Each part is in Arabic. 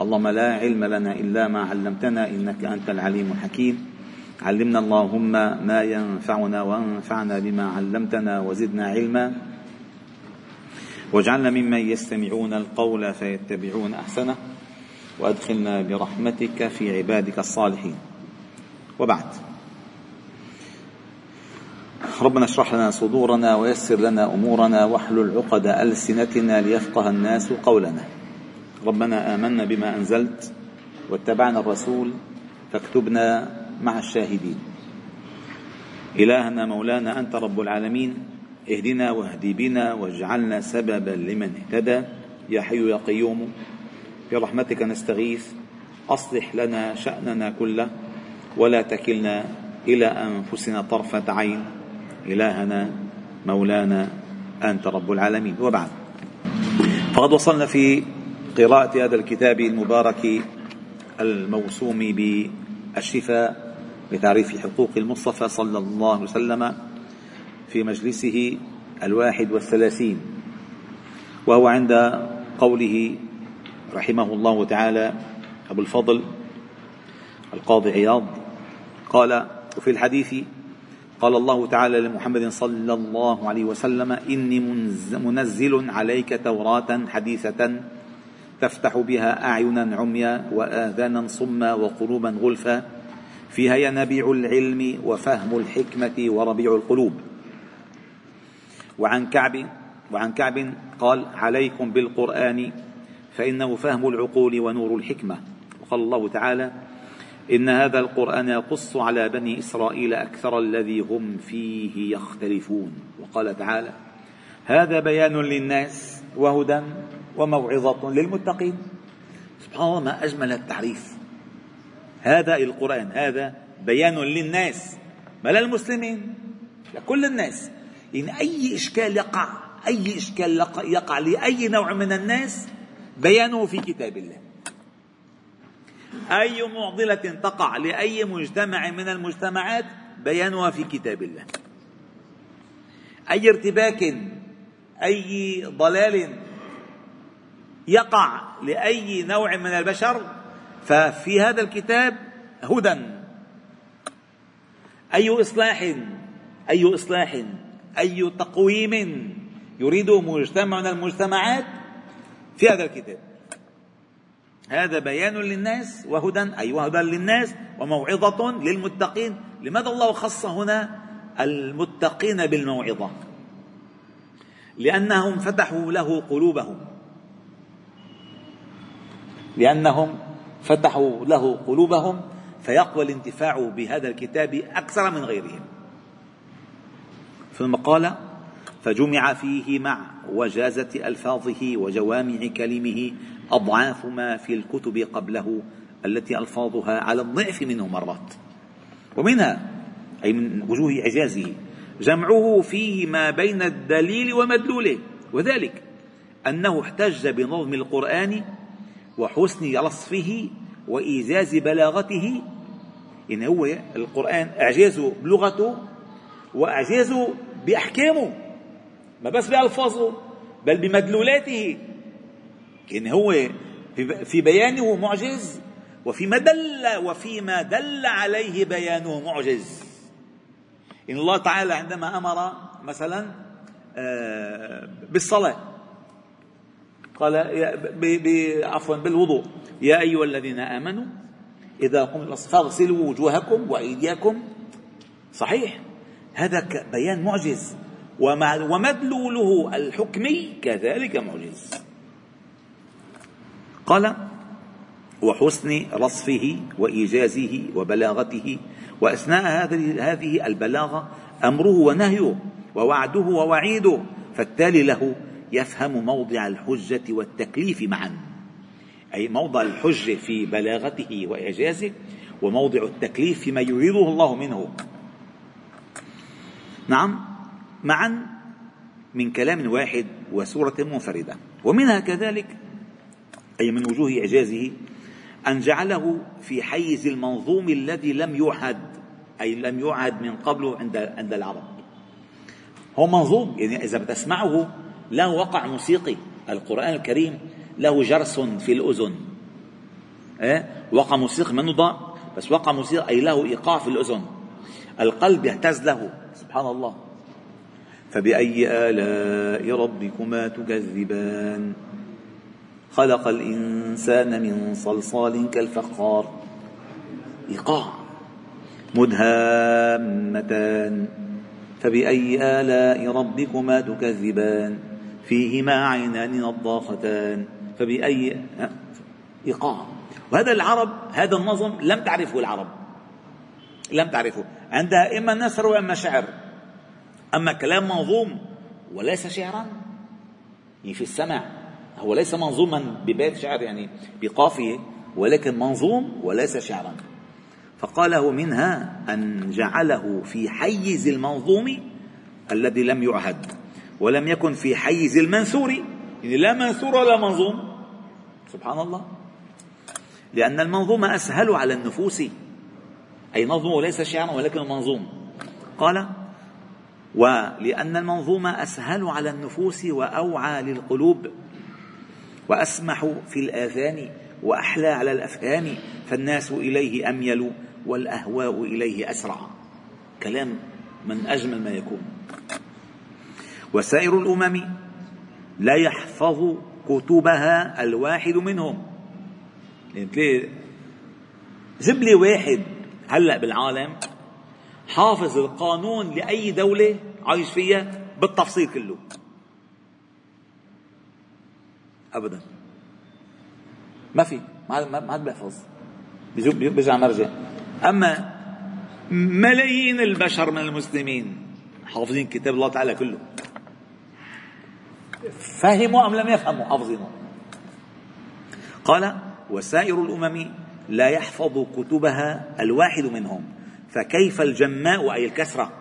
اللهم لا علم لنا إلا ما علمتنا إنك أنت العليم الحكيم. علمنا اللهم ما ينفعنا وانفعنا بما علمتنا وزدنا علما. واجعلنا ممن يستمعون القول فيتبعون أحسنه. وأدخلنا برحمتك في عبادك الصالحين. وبعد. ربنا اشرح لنا صدورنا ويسر لنا أمورنا واحلل عقد ألسنتنا ليفقه الناس قولنا. ربنا آمنا بما أنزلت واتبعنا الرسول فاكتبنا مع الشاهدين. إلهنا مولانا أنت رب العالمين اهدنا واهدي بنا واجعلنا سببا لمن اهتدى. يا حي يا قيوم برحمتك نستغيث أصلح لنا شأننا كله ولا تكلنا إلى أنفسنا طرفة عين. إلهنا مولانا أنت رب العالمين. وبعد. فقد وصلنا في قراءة هذا الكتاب المبارك الموسوم بالشفاء بتعريف حقوق المصطفى صلى الله عليه وسلم في مجلسه الواحد والثلاثين وهو عند قوله رحمه الله تعالى أبو الفضل القاضي عياض قال وفي الحديث قال الله تعالى لمحمد صلى الله عليه وسلم إني منزل عليك توراة حديثة تفتح بها أعينا عميا وآذانا صما وقلوبا غلفا. فيها ينابيع العلم وفهم الحكمة وربيع القلوب. وعن كعب وعن كعب قال عليكم بالقرآن فإنه فهم العقول ونور الحكمة. وقال الله تعالى إن هذا القرآن يقص على بني إسرائيل أكثر الذي هم فيه يختلفون. وقال تعالى هذا بيان للناس وهدى وموعظة للمتقين. سبحان الله ما أجمل التعريف هذا القرآن هذا بيان للناس ما للمسلمين لكل الناس. إن أي إشكال يقع أي إشكال يقع لأي نوع من الناس بيانه في كتاب الله. أي معضلة تقع لأي مجتمع من المجتمعات بيانها في كتاب الله. أي ارتباك أي ضلال يقع لأي نوع من البشر ففي هذا الكتاب هدى. أي إصلاح؟ أي إصلاح؟ أي تقويم يريده مجتمع من المجتمعات في هذا الكتاب؟ هذا بيان للناس وهدى أي وهدى للناس وموعظة للمتقين. لماذا الله خص هنا المتقين بالموعظة؟ لأنهم فتحوا له قلوبهم. لأنهم فتحوا له قلوبهم فيقوى الانتفاع بهذا الكتاب أكثر من غيرهم. ثم قال فجمع فيه مع وجازة ألفاظه وجوامع كلمه أضعاف ما في الكتب قبله التي ألفاظها على الضعف منه مرات. ومنها أي من وجوه إعجازه جمعه فيه ما بين الدليل ومدلوله وذلك أنه احتج بنظم القرآن وحسن رصفه وإيجاز بلاغته. إن هو القرآن إعجازه بلغته وإعجازه بأحكامه. ما بس بألفاظه بل بمدلولاته. إن هو في بيانه معجز وفيما دل وفيما دل عليه بيانه معجز. إن الله تعالى عندما أمر مثلا آه، بالصلاة. قال عفوا بالوضوء. يا أيها الذين آمنوا إذا قمتم فاغسلوا وجوهكم وأيديكم. صحيح. هذا بيان معجز. ومدلوله الحكمي كذلك معجز. قال وحسن رصفه وإيجازه وبلاغته. وأثناء هذه البلاغة أمره ونهيه ووعده ووعيده. فالتالي له يفهم موضع الحجة والتكليف معا. أي موضع الحجة في بلاغته وإعجازه وموضع التكليف فيما يريده الله منه. نعم معا من كلام واحد وسورة منفردة. ومنها كذلك أي من وجوه إعجازه أن جعله في حيز المنظوم الذي لم يعهد أي لم يعهد من قبله عند عند العرب. هو منظوم يعني إذا بتسمعه له وقع موسيقي. القرآن الكريم له جرس في الأذن. إيه؟ وقع موسيقى منه ضاع بس وقع موسيقى أي له إيقاع في الأذن. القلب يهتز له. سبحان الله. فبأي آلاء ربكما تكذبان؟ خلق الإنسان من صلصال كالفخار. إيقاع. مدهامتان. فبأي آلاء ربكما تكذبان؟ فيهما عينان نضاختان فبأي إيقاع. وهذا العرب هذا النظم لم تعرفه العرب. لم تعرفه. عندها إما نثر وإما شعر. أما كلام منظوم وليس شعرا. يعني في السمع هو ليس منظوما ببيت شعر يعني بقافية ولكن منظوم وليس شعرا. فقاله منها أن جعله في حيز المنظوم الذي لم يعهد. ولم يكن في حيز المنثور. يعني لا منثور ولا منظوم. سبحان الله. لأن المنظوم أسهل على النفوس. أي نظم ليس شعرا ولكن منظوم. قال ولأن المنظوم أسهل على النفوس وأوعى للقلوب. وأسمح في الآذان وأحلى على الأفهام. فالناس إليه أميل والأهواء إليه أسرع. كلام من أجمل ما يكون. وسائر الأمم لا يحفظ كتبها الواحد منهم. يعني جيب لي واحد هلأ بالعالم حافظ القانون لأي دولة عايش فيها بالتفصيل كله. أبدا. ما في ما حد بيحفظ. بيرجع مرجع. أما ملايين البشر من المسلمين حافظين كتاب الله تعالى كله. فهموا أم لم يفهموا؟ حافظينه. قال وسائر الأمم لا يحفظ كتبها الواحد منهم فكيف الجماء أي الكثرة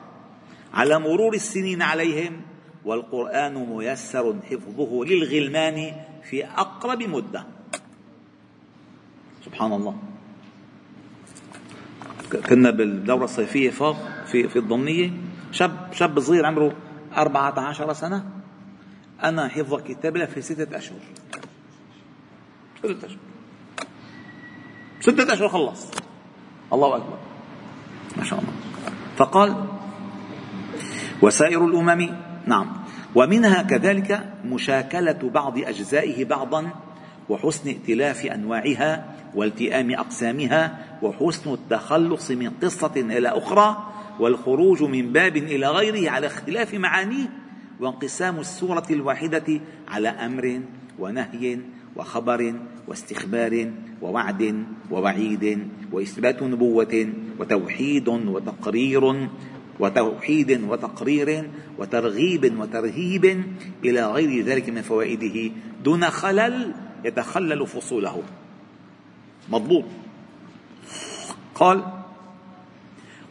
على مرور السنين عليهم والقرآن ميسر حفظه للغلمان في أقرب مدة. سبحان الله. كنا بالدورة الصيفية فوق في في الضمنية. شاب شاب صغير عمره 14 سنة. أنا حفظ كتاب الله في ستة أشهر. ستة أشهر. ستة أشهر خلص. الله أكبر. ما شاء الله. فقال وسائر الأمم نعم. ومنها كذلك مشاكلة بعض أجزائه بعضا وحسن ائتلاف أنواعها والتئام أقسامها وحسن التخلص من قصة إلى أخرى والخروج من باب إلى غيره على اختلاف معانيه وانقسام السورة الواحدة على أمر ونهي وخبر واستخبار ووعد ووعيد وإثبات نبوة وتوحيد وتقرير وتوحيد وتقرير وترغيب وترهيب إلى غير ذلك من فوائده دون خلل يتخلل فصوله. مضبوط قال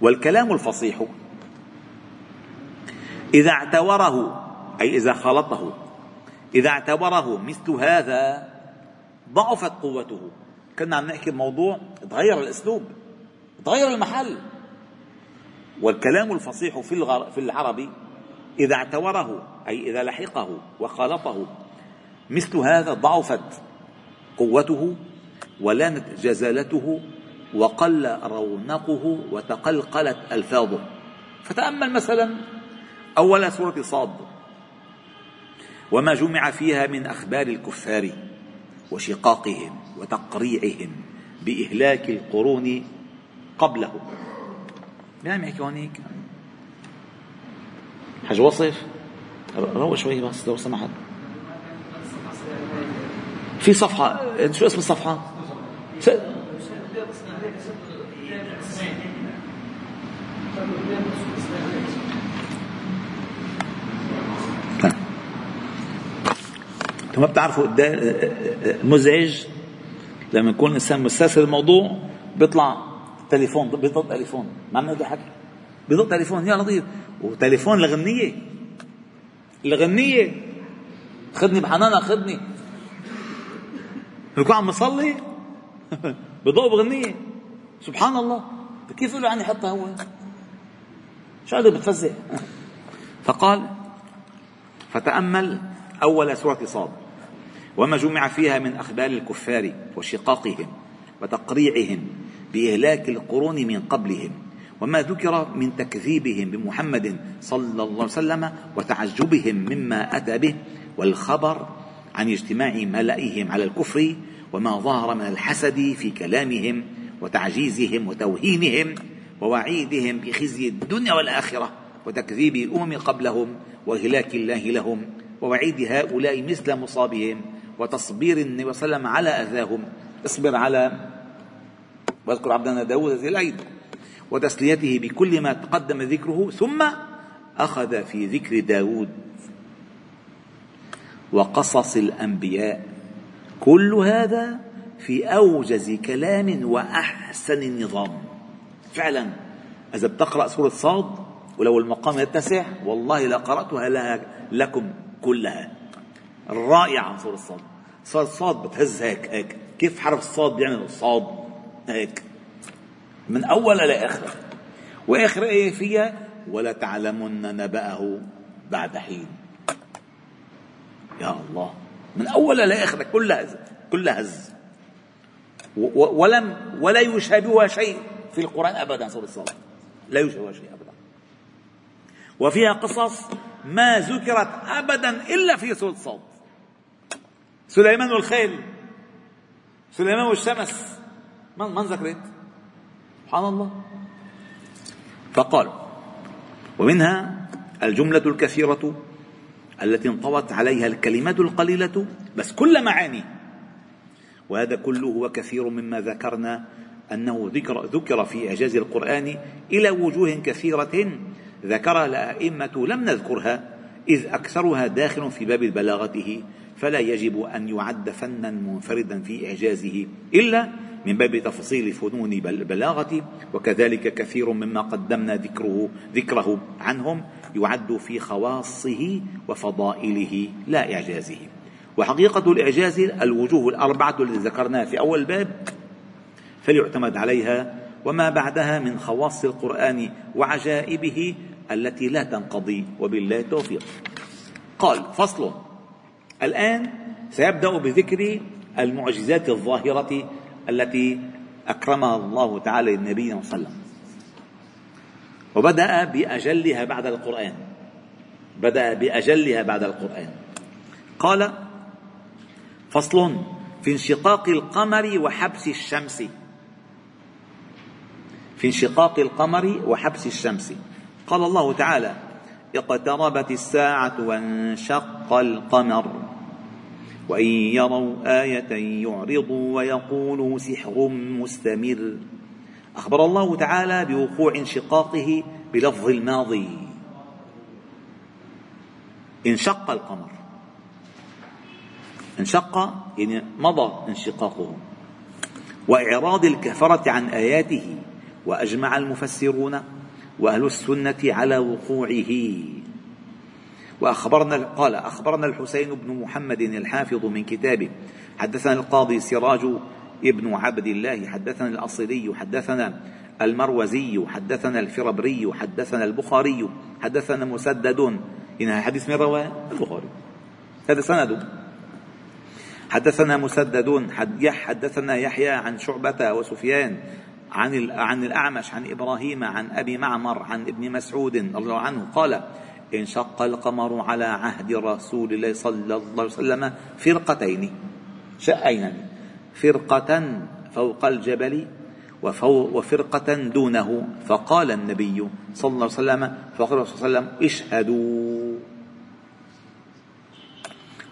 والكلام الفصيح إذا اعتوره أي إذا خلطه. إذا اعتبره مثل هذا ضعفت قوته. كنا عم نحكي بموضوع تغير الأسلوب تغير المحل. والكلام الفصيح في في العربي إذا اعتوره أي إذا لحقه وخالطه مثل هذا ضعفت قوته ولانت جزالته وقل رونقه وتقلقلت ألفاظه. فتأمل مثلا أول سورة صاد وما جمع فيها من أخبار الكفار وشقاقهم وتقريعهم بإهلاك القرون قبله مين عم يحكي هونيك؟ حاج وصف روق شوي بس لو سمحت في صفحة شو اسم الصفحة؟ س... أنتم ما بتعرفوا قد مزعج؟ لما يكون الإنسان مستسهل الموضوع بيطلع تليفون بيضغط تليفون. ما عم نقدر حكي بيضغط تليفون. يا لطيف وتليفون الغنية الغنية خدني بحنانة خدني. بكون عم بصلي بضوء بغنية. سبحان الله. كيف يقول عني حطها هو؟ شو هذا بتفزع؟ فقال فتأمل أول سورة صاد. وما جمع فيها من أخبار الكفار وشقاقهم وتقريعهم بإهلاك القرون من قبلهم وما ذكر من تكذيبهم بمحمد صلى الله عليه وسلم وتعجبهم مما أتى به والخبر عن اجتماع ملئهم على الكفر وما ظهر من الحسد في كلامهم وتعجيزهم وتوهينهم ووعيدهم بخزي الدنيا والآخرة وتكذيب الأمم قبلهم وإهلاك الله لهم ووعيد هؤلاء مثل مصابهم وتصبير النبي صلى الله عليه وسلم على أذاهم. اصبر على واذكر عبدنا داود ذي العيد وتسليته بكل ما تقدم ذكره ثم أخذ في ذكر داود وقصص الأنبياء. كل هذا في أوجز كلام وأحسن نظام. فعلا إذا بتقرأ سورة صاد ولو المقام يتسع والله لقرأتها لها لكم كلها. رائعة سورة صاد سورة صاد بتهز هيك هيك. كيف حرف الصاد بيعمل صاد. هيك. من أول لآخر وآخر آية فيها ولا تعلمن نبأه بعد حين. يا الله. من أول لآخر كلها هز كلها هز. ولم ولا يشابهها شيء في القرآن أبدا سورة الصلاة لا يشابهها شيء أبدا. وفيها قصص ما ذكرت أبدا إلا في سورة الصاد. سليمان والخيل. سليمان والشمس. من من ذكرت سبحان الله. فقال ومنها الجملة الكثيرة التي انطوت عليها الكلمات القليلة بس كل معاني. وهذا كله وكثير مما ذكرنا أنه ذكر, ذكر في إعجاز القرآن إلى وجوه كثيرة ذكرها الأئمة لم نذكرها إذ أكثرها داخل في باب بلاغته فلا يجب أن يعد فنا منفردا في إعجازه إلا من باب تفصيل فنون البلاغة وكذلك كثير مما قدمنا ذكره ذكره عنهم يعد في خواصه وفضائله لا إعجازه. وحقيقة الإعجاز الوجوه الأربعة التي ذكرناها في أول الباب فليعتمد عليها وما بعدها من خواص القرآن وعجائبه التي لا تنقضي وبالله التوفيق. قال فصل الآن سيبدأ بذكر المعجزات الظاهرة التي أكرمها الله تعالى للنبي صلى الله عليه وسلم. وبدأ بأجلها بعد القرآن. بدأ بأجلها بعد القرآن. قال فصل في انشقاق القمر وحبس الشمس. في انشقاق القمر وحبس الشمس. قال الله تعالى اقتربت الساعة وانشق القمر. وإن يروا آية يعرضوا ويقولوا سحر مستمر. أخبر الله تعالى بوقوع انشقاقه بلفظ الماضي. انشق القمر. انشق يعني مضى انشقاقه. وإعراض الكفرة عن آياته. وأجمع المفسرون وأهل السنة على وقوعه. وأخبرنا قال أخبرنا الحسين بن محمد الحافظ من كتابه. حدثنا القاضي سراج ابن عبد الله حدثنا الأصلي حدثنا المروزي حدثنا الفربري حدثنا البخاري حدثنا مسدد. إن حديث من رواه البخاري. هذا سند. حدثنا مسدد حدثنا يحيى عن شعبة وسفيان عن عن الأعمش عن إبراهيم عن أبي معمر عن ابن مسعود رضي الله عنه. قال انشق القمر على عهد رسول الله صلى الله عليه وسلم فرقتين. شأين فرقة فوق الجبل وفرقة دونه. فقال النبي صلى الله عليه وسلم فقال صلى الله عليه وسلم اشهدوا.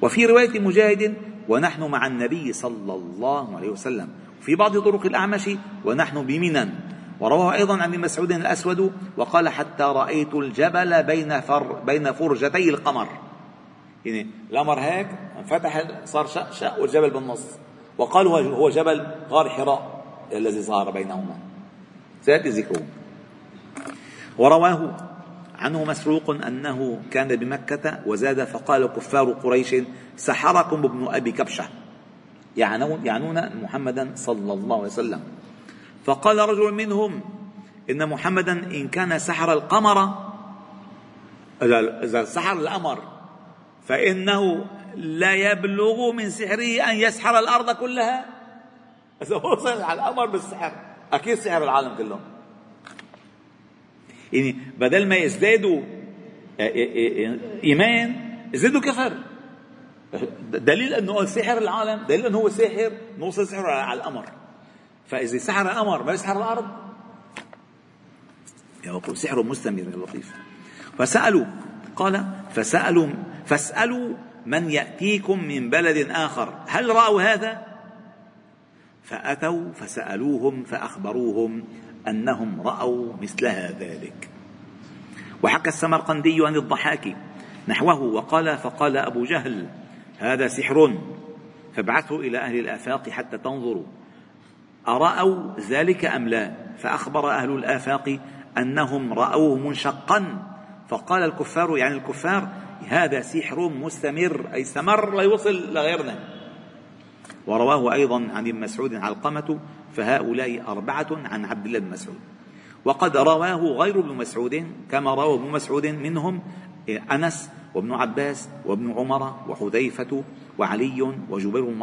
وفي رواية مجاهد ونحن مع النبي صلى الله عليه وسلم. في بعض طرق الأعمش ونحن بمنى. ورواه أيضا عن مسعود الأسود وقال حتى رأيت الجبل بين فر بين فرجتي القمر. يعني القمر هيك انفتح صار شق شق والجبل بالنص. وقالوا هو جبل غار حراء الذي ظهر بينهما. سيأتي ذكره ورواه عنه مسروق أنه كان بمكة وزاد فقال كفار قريش سحركم ابن أبي كبشة. يعنون, يعنون محمدا صلى الله عليه وسلم. فقال رجل منهم إن محمدا إن كان سحر القمر إذا سحر القمر فإنه لا يبلغ من سحره أن يسحر الأرض كلها. إذا وصل على القمر بالسحر أكيد سحر العالم كله. يعني بدل ما يزدادوا آه، آه، آه، إيمان يزدادوا كفر. دليل أنه سحر العالم دليل أنه هو ساحر نوصل سحر على القمر فإذا سحر القمر ما يسحر الأرض؟ سحر مستمر يا لطيف. فسألوا قال فسألوا فاسألوا من يأتيكم من بلد آخر. هل رأوا هذا؟ فأتوا فسألوهم فأخبروهم أنهم رأوا مثلها ذلك. وحكى السمرقندي عن الضحاك نحوه وقال فقال أبو جهل هذا سحر. فابعثوا إلى أهل الآفاق حتى تنظروا. أرأوا ذلك أم لا؟ فأخبر أهل الآفاق أنهم رأوه منشقا. فقال الكفار يعني الكفار هذا سحر مستمر أي استمر ليوصل لغيرنا ورواه أيضا عن ابن مسعود علقمة فهؤلاء أربعة عن عبد الله بن مسعود. وقد رواه غير ابن مسعود كما روى ابن مسعود منهم أنس وابن عباس وابن عمر وحذيفة وعلي وجبير بن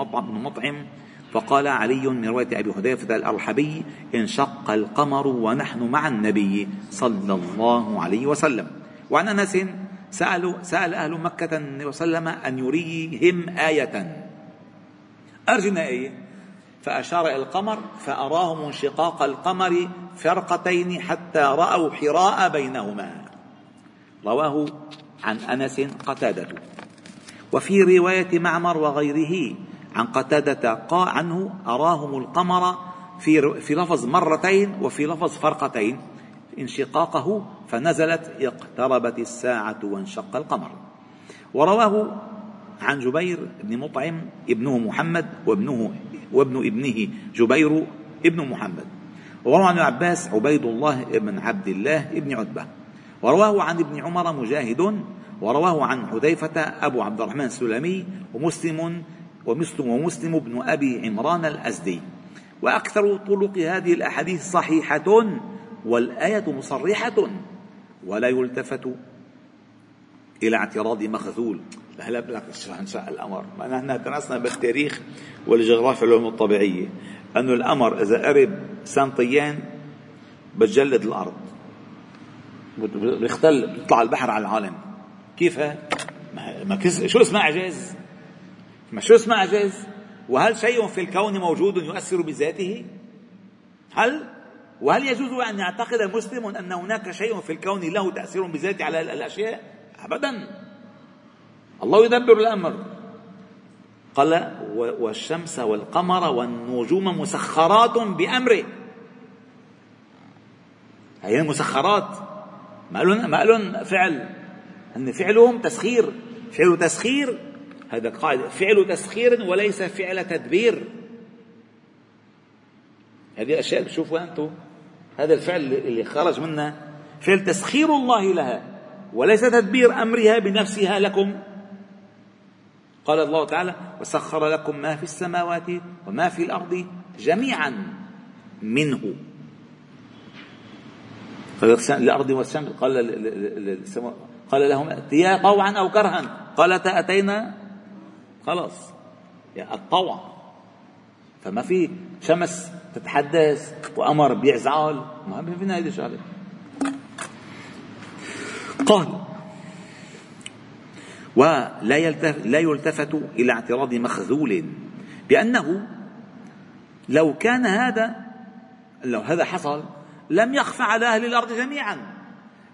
مطعم فقال علي من رواية أبي حذيفة الأرحبي انشق القمر ونحن مع النبي صلى الله عليه وسلم. وعن أنس سألوا سأل أهل مكة صلى الله عليه وسلم أن يريهم آية. أرجنا آية؟ فأشار إلى القمر فأراهم انشقاق القمر فرقتين حتى رأوا حراء بينهما. رواه عن أنس قتادة. وفي رواية معمر وغيره عن قتادة قال عنه أراهم القمر في في لفظ مرتين وفي لفظ فرقتين. انشقاقه فنزلت اقتربت الساعة وانشق القمر. ورواه عن جبير بن مطعم ابنه محمد وابنه وابن ابنه جبير ابن محمد. وروى عن عباس عبيد الله بن عبد الله بن عتبة. ورواه عن ابن عمر مجاهد. ورواه عن حذيفة أبو عبد الرحمن السلمي ومسلم ومسلم ومسلم بن أبي عمران الأزدي. وأكثر طرق هذه الأحاديث صحيحة والآية مصرحة ولا يلتفت إلى اعتراض مخذول. هلا لك اشرح انشاء القمر نحن درسنا بالتاريخ والجغرافيا العلوم الطبيعية. أنه القمر إذا قرب سنتيين بتجلد الأرض. بيختل بيطلع البحر على العالم. كيف؟ ما كس... شو اسمها؟ اعجاز ما شو اسمها اعجاز وهل شيء في الكون موجود يؤثر بذاته؟ هل؟ وهل يجوز أن يعتقد مسلم أن هناك شيء في الكون له تأثير بذاته على الأشياء؟ ابدا. الله يدبر الأمر. قال والشمس والقمر والنجوم مسخرات بأمره. هي مسخرات. ما قالوا ما فعل. أن فعلهم تسخير. فعل تسخير هذا قاعدة فعل تسخير وليس فعل تدبير. هذه أشياء بتشوفوا أنتم. هذا الفعل اللي خرج منا فعل تسخير الله لها وليس تدبير أمرها بنفسها لكم. قال الله تعالى وسخر لكم ما في السماوات وما في الأرض جميعا منه. الأرض والشمس قال قال لهم ائتيا طوعا أو كرها. قالتا أتينا خلاص. يعني الطوع فما في شمس تتحدث وقمر بيزعل. ما فينا هيدي الشغله قال ولا يلتفت لا يلتفت إلى اعتراض مخذول بأنه لو كان هذا لو هذا حصل لم يخفى على أهل الأرض جميعا.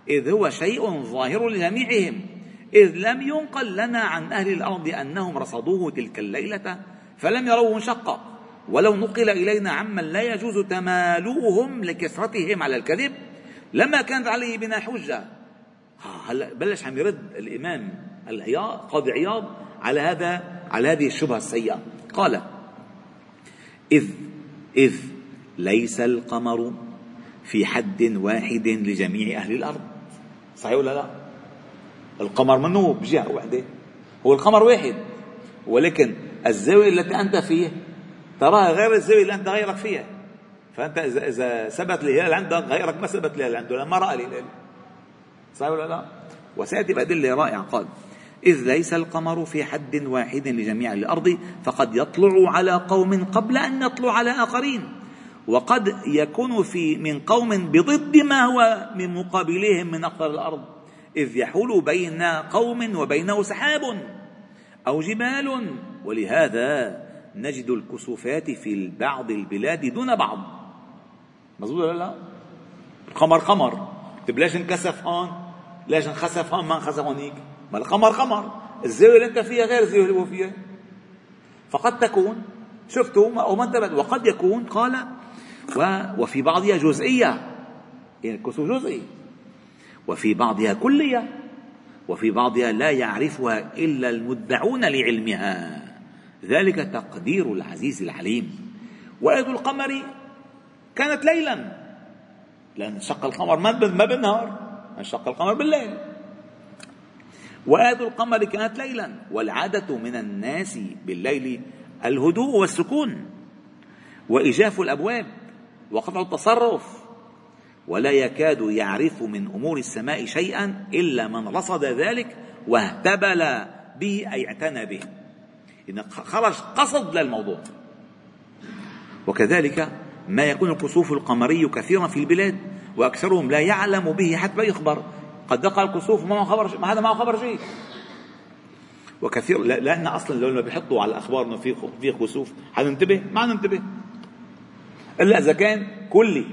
إذ هو شيء ظاهر لجميعهم. إذ لم ينقل لنا عن أهل الأرض أنهم رصدوه تلك الليلة فلم يروه شقا. ولو نقل إلينا عمن لا يجوز تمالؤهم لكثرتهم على الكذب لما كانت عليه بنا حجة. هلا بلش عم يرد الإمام قاضي عياض على هذا على هذه الشبهة السيئة. قال إذ إذ ليس القمر في حد واحد لجميع أهل الأرض. صحيح ولا لا؟ القمر منه بجهة واحدة. هو القمر واحد ولكن الزاوية التي أنت فيه تراها غير الزاوية اللي أنت غيرك فيها. فأنت إذا إذا ثبت الهلال عندك غيرك ما ثبت الهلال عنده لما رأى الهلال. صحيح ولا لا؟ وسيأتي بأدلة رائعة قال إذ ليس القمر في حد واحد لجميع الأرض فقد يطلع على قوم قبل أن يطلع على آخرين. وقد يكون في من قوم بضد ما هو من مقابلهم من أقطار الأرض. إذ يحول بين قوم وبينه سحاب أو جبال ولهذا نجد الكسوفات في بعض البلاد دون بعض. مظبوط ولا لا؟ القمر قمر. طيب ليش انكسف هون؟ ليش انخسف هون؟ ما انخسف هونيك؟ ما القمر قمر. الزاوية اللي انت فيها غير الزاوية اللي هو فيها فقد تكون شفتوا أو ما انتبهت. وقد يكون قال وفي بعضها جزئية. يعني الكسوف جزئي. وفي بعضها كلية وفي بعضها لا يعرفها إلا المدعون لعلمها. ذلك تقدير العزيز العليم. وآية القمر كانت ليلا لأن شق القمر ما بالنهار انشق القمر بالليل. وآية القمر كانت ليلا والعادة من الناس بالليل الهدوء والسكون وإجاف الأبواب وقطع التصرف ولا يكاد يعرف من أمور السماء شيئا إلا من رصد ذلك واهتبل به أي اعتنى به. إن خرج قصد للموضوع وكذلك ما يكون الكسوف القمري كثيرا في البلاد وأكثرهم لا يعلم به حتى يخبر. قد دقى الكسوف ما خبر ما هذا ما خبر شيء وكثير لأن أصلا لو بيحطوا على الاخبار انه في في كسوف حننتبه ما ننتبه. إلا إذا كان كلي.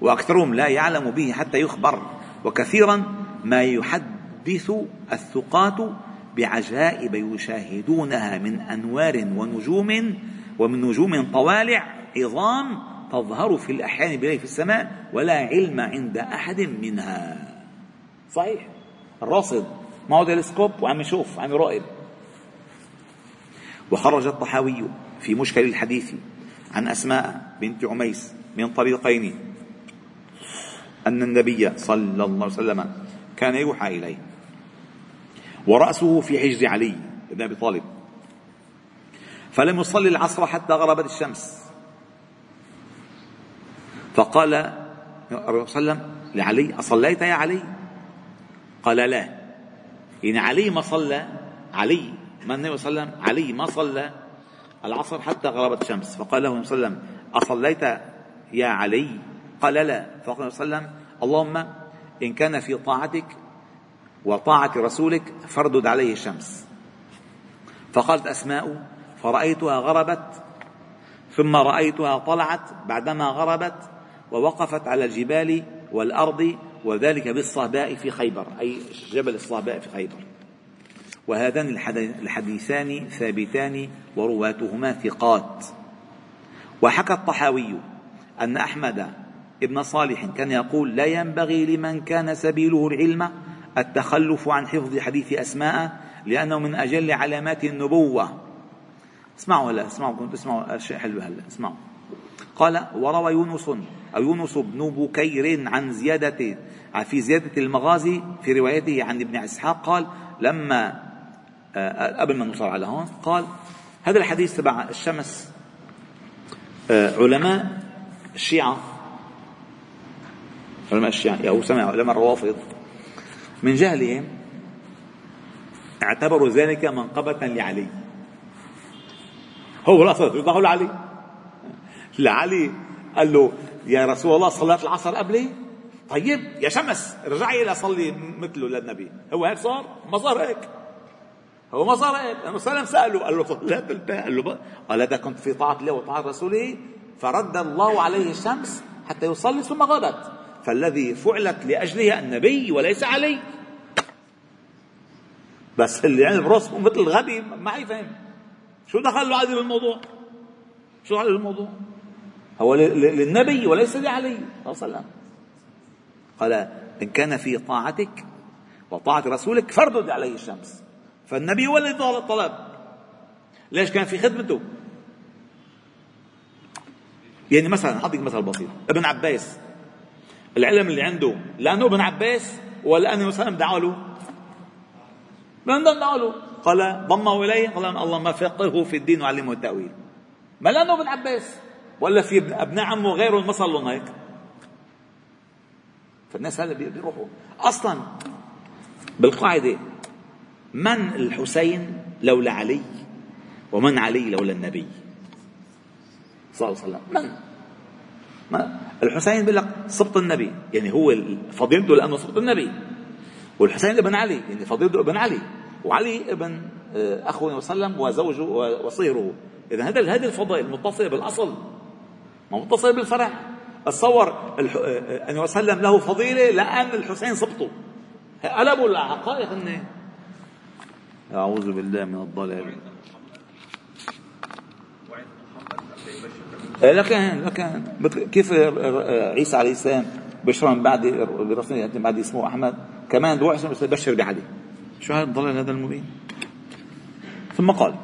وأكثرهم لا يعلم به حتى يخبر. وكثيرا ما يحدث الثقات بعجائب يشاهدونها من أنوار ونجوم ومن نجوم طوالع عظام تظهر في الأحيان بالليل في السماء ولا علم عند أحد منها. صحيح. الراصد معه تلسكوب؟ وعم يشوف عم يراقب وخرج الطحاوي في مشكل الحديث عن أسماء بنت عميس من طريقين. أن النبي صلى الله عليه وسلم كان يوحى إليه. ورأسه في حجر علي بن أبي طالب. فلم يصلي العصر حتى غربت الشمس. فقال صلى الله عليه وسلم لعلي أصليت يا علي؟ قال لا. يعني علي ما صلى علي ما النبي صلى الله عليه وسلم علي ما صلى العصر حتى غربت الشمس. فقال له صلى الله عليه وسلم أصليت يا علي؟ قال لا. فقال صلى الله عليه وسلم اللهم إن كان في طاعتك وطاعة رسولك فاردد عليه الشمس. فقالت أسماء فرأيتها غربت ثم رأيتها طلعت بعدما غربت ووقفت على الجبال والأرض وذلك بالصهباء في خيبر أي جبل الصهباء في خيبر. وهذان الحديثان ثابتان ورواتهما ثقات. وحكى الطحاوي أن أحمد ابن صالح كان يقول لا ينبغي لمن كان سبيله العلم التخلف عن حفظ حديث أسماء لأنه من أجل علامات النبوة. اسمعوا هلا اسمعوا كنت اسمعوا شيء حلو هلا اسمعوا. قال وروى يونس أو يونس بن بكير عن زيادة في زيادة المغازي في روايته عن ابن إسحاق قال لما آه، قبل ما نوصل على هون قال هذا الحديث تبع الشمس آه، علماء الشيعة علماء الشيعة أو سمع علماء الروافض. من جهلهم اعتبروا ذلك منقبة لعلي. هو الأصل يضعوا لعلي. لعلي قال له يا رسول الله صلاة العصر قبلي؟ طيب يا شمس ارجعي صلي مثله للنبي. هو هيك صار؟ ما صار هيك. هو ما صار هيك لأنه سلم سأله قال له صليت قال له قال هذا كنت في طاعة الله وطاعة رسوله فرد الله عليه الشمس حتى يصلي ثم غابت فالذي فعلت لاجله النبي وليس علي. بس اللي يعني براسه مثل الغبي ما حيفهم شو دخل عادي بالموضوع؟ شو دخل بالموضوع؟ هو للنبي وليس لعلي. صلى الله عليه وسلم. قال إن كان في طاعتك وطاعة رسولك فردد عليه الشمس. فالنبي هو الذي طلب. ليش كان في خدمته؟ يعني مثلا أعطيك مثل بسيط. ابن عباس العلم اللي عنده لأنه ابن عباس ولا أنه مثلا دعوا له. من دعوا له؟ قال ضمه إليه قال الله ما فقهه في الدين وعلمه التأويل. ما لأنه ابن عباس ولا في ابناء عمه غيره ما صار لهم هيك. فالناس هلا بيروحوا. أصلا بالقاعدة من الحسين لولا علي ومن علي لولا النبي؟ صلى الله عليه وسلم. من؟ ما الحسين بيقول لك سبط النبي. يعني هو فضيلته لأنه سبط النبي. والحسين ابن علي يعني فضيلته ابن علي. وعلي ابن آه، أخوه صلى الله عليه وسلم وزوجه وصهره إذا هذا هذه الفضائل متصلة بالأصل. ما متصلة بالفرع. تصور آه، آه، النبي صلى الله عليه وسلم له فضيلة لأن الحسين سبطه. قلبوا الحقائق إنه؟ أعوذ بالله من الضلال. إيه، لكن لكن كيف عيسى عليه السلام بشر من بعد بعد اسمه أحمد؟ كمان روح بشر بعلي شو هذا الضلال هذا المبين؟ ثم قال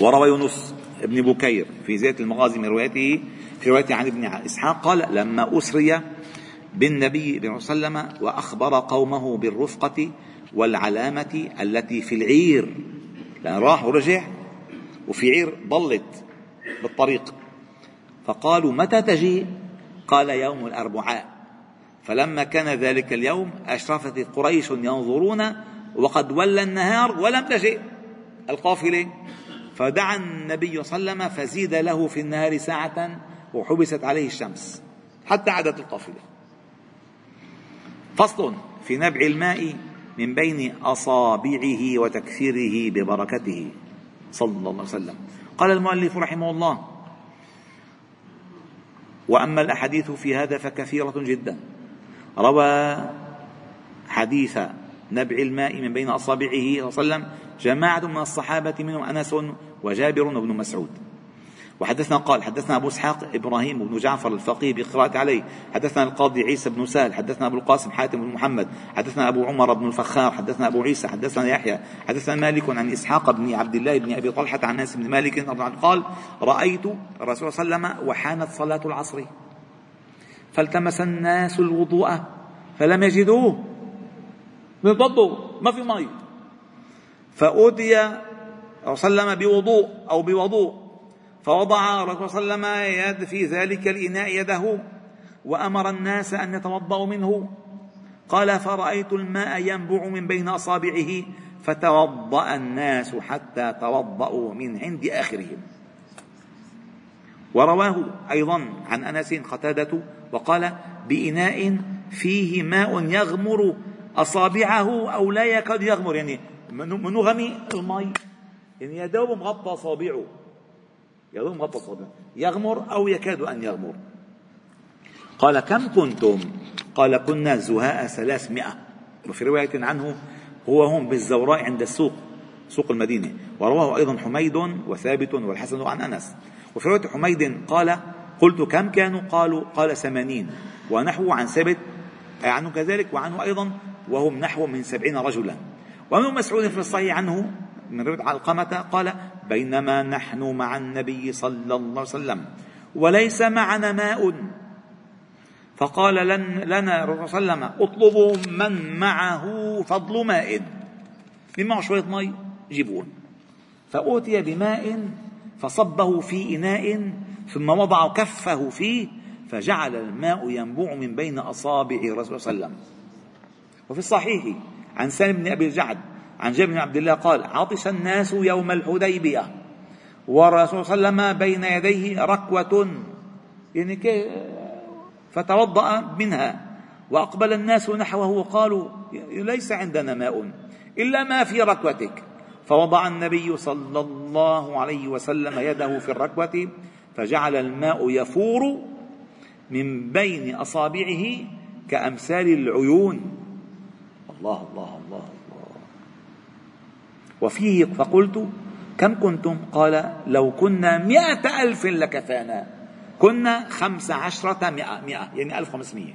وروى يونس ابن بكير في زيادة المغازي من روايته في روايته عن ابن إسحاق قال لما أسري بالنبي صلى الله عليه وسلم وأخبر قومه بالرفقة والعلامة التي في العير لأن راح ورجع وفي عير ضلت بالطريق. فقالوا متى تجيء؟ قال يوم الأربعاء. فلما كان ذلك اليوم أشرفت قريش ينظرون وقد ولى النهار ولم تجئ. القافلة. فدعا النبي صلى الله عليه وسلم فزيد له في النهار ساعة وحبست عليه الشمس حتى عادت القافلة. فصل في نبع الماء من بين أصابعه وتكثيره ببركته صلى الله عليه وسلم. قال المؤلف رحمه الله وأما الأحاديث في هذا فكثيرة جدا. روى حديث نبع الماء من بين أصابعه صلى الله عليه وسلم جماعة من الصحابة منهم أنس وجابر وابن مسعود. وحدثنا قال حدثنا أبو إسحاق إبراهيم بن جعفر الفقيه بقراءة عليه. حدثنا القاضي عيسى بن سهل حدثنا أبو القاسم حاتم بن محمد حدثنا أبو عمر بن الفخار حدثنا أبو عيسى حدثنا يحيى حدثنا مالك عن إسحاق بن عبد الله بن أبي طلحة عن أنس بن مالك رضي الله عنه قال رأيت الرسول صلى الله عليه وسلم وحانت صلاة العصر فالتمس الناس الوضوء فلم من بيضوا ما في مي عليه وسلم بوضوء أو بوضوء. فوضع الرسول صلى الله عليه وسلم يد في ذلك الإناء يده وأمر الناس أن يتوضأوا منه. قال فرأيت الماء ينبع من بين أصابعه فتوضأ الناس حتى توضأوا من عند آخرهم. ورواه أيضا عن أنس قتادة وقال بإناء فيه ماء يغمر أصابعه أو لا يكاد يغمر. يعني من غمي المي يعني يا دوب مغطى أصابعه. مغطى يغمر أو يكاد أن يغمر. قال كم كنتم؟ قال كنا زهاء ثلاثمائة. وفي رواية عنه هو هم بالزوراء عند السوق سوق المدينة. ورواه أيضا حميد وثابت والحسن عن أنس. وفي رواية حميد قال قلت كم كانوا؟ قالوا قال ثمانين. ونحو عن ثابت عنه كذلك وعنه أيضا وهم نحو من سبعين رجلا. ومن مسعود في الصحيح عنه من رواية علقمة قال بينما نحن مع النبي صلى الله عليه وسلم. وليس معنا ماء. فقال لن لنا صلى الله عليه وسلم اطلبوا من معه فضل ماء. من معه شوية مي جيبون فأوتي بماء فصبه في إناء ثم وضع كفه فيه فجعل الماء ينبوع من بين أصابع الرسول صلى الله عليه وسلم. وفي الصحيح عن سالم بن أبي الجعد عن جابر بن عبد الله قال عطش الناس يوم الحديبية. والرسول صلى الله عليه وسلم بين يديه ركوة. يعني فتوضأ منها وأقبل الناس نحوه وقالوا ليس عندنا ماء إلا ما في ركوتك. فوضع النبي صلى الله عليه وسلم يده في الركوة فجعل الماء يفور من بين أصابعه كأمثال العيون. الله الله الله. وفيه فقلت كم كنتم؟ قال لو كنا مئة ألف لكفانا. كنا خمس عشرة مئة, مئة يعني ألف وخمسمائة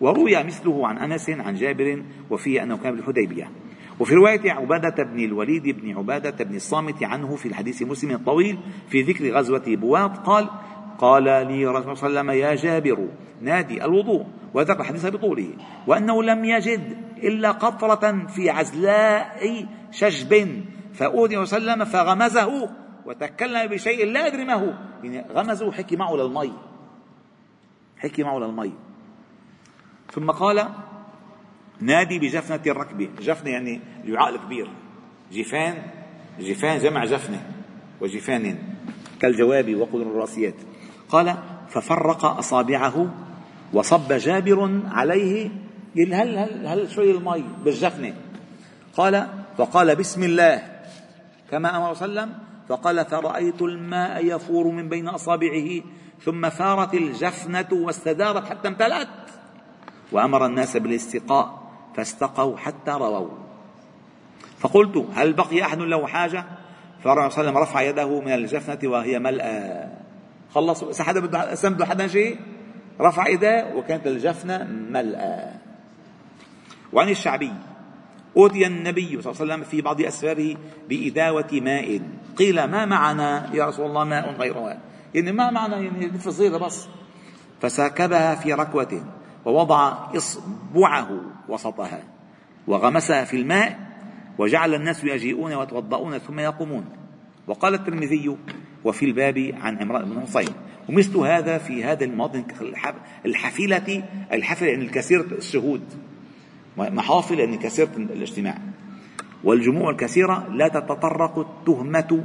وروي مثله عن أنس عن جابر وفيه أنه كان بالحديبية. وفي رواية عبادة بن الوليد بن عبادة بن الصامت عنه في الحديث مسلم الطويل في ذكر غزوة بواط قال قال لي رسول الله صلى الله عليه وسلم يا جابر نادي الوضوء وذكر الحديث بطوله وأنه لم يجد إلا قطرة في عزلاء شجب فأودي وسلم فغمزه وتكلم بشيء لا أدري ما هو يعني غمزه حكي معه للمي حكي معه للمي ثم قال نادي بجفنة الركب جفنة يعني الوعاء الكبير جفان جفان جمع جفنة وجفان كالجواب وقدر الراسيات. قال ففرق أصابعه وصب جابر عليه هل هل هل شوي المي بالجفنة قال فقال بسم الله. كما أمر وسلم فقال فرأيت الماء يفور من بين أصابعه ثم فارت الجفنة واستدارت حتى امتلأت. وأمر الناس بالاستقاء فاستقوا حتى رووا. فقلت هل بقي أحد له حاجة؟ فالرسول صلى الله عليه وسلم رفع يده من الجفنة وهي ملأى. خلصوا حدا بده بده حدا شيء رفع يده وكانت الجفنة ملأى وعن الشعبي أوتي النبي صلى الله عليه وسلم في بعض أسفاره بإداوة ماء. قيل ما معنا يا رسول الله ماء غيرها يعني ما معنا يعني صغيرة بس. فساكبها في ركوة ووضع إصبعه وسطها وغمسها في الماء وجعل الناس يجيئون ويتوضؤون ثم يقومون. وقال الترمذي وفي الباب عن عمران بن حصين. ومثل هذا في هذا المواطن الحفلة الحفلة يعني الكثيرة الشهود محافل يعني كثيرة الاجتماع. والجموع الكثيرة لا تتطرق التهمة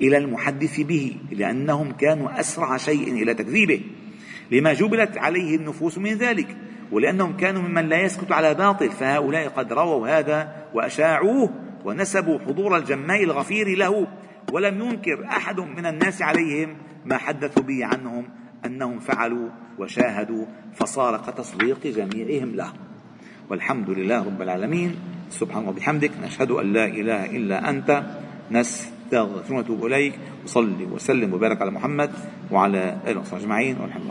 إلى المحدث به لأنهم كانوا أسرع شيء إلى تكذيبه. لما جبلت عليه النفوس من ذلك ولأنهم كانوا ممن لا يسكت على باطل فهؤلاء قد رووا هذا وأشاعوه ونسبوا حضور الجماء الغفير له ولم ينكر أحد من الناس عليهم ما حدثوا به عنهم أنهم فعلوا وشاهدوا فصار كتصديق جميعهم له. والحمد لله رب العالمين. سبحان الله وبحمدك. نشهد أن لا إله إلا أنت. نستغفرك ونتوب إليك. وصلي وسلم وبارك على محمد وعلى آله وصحبه أجمعين. والحمد لله.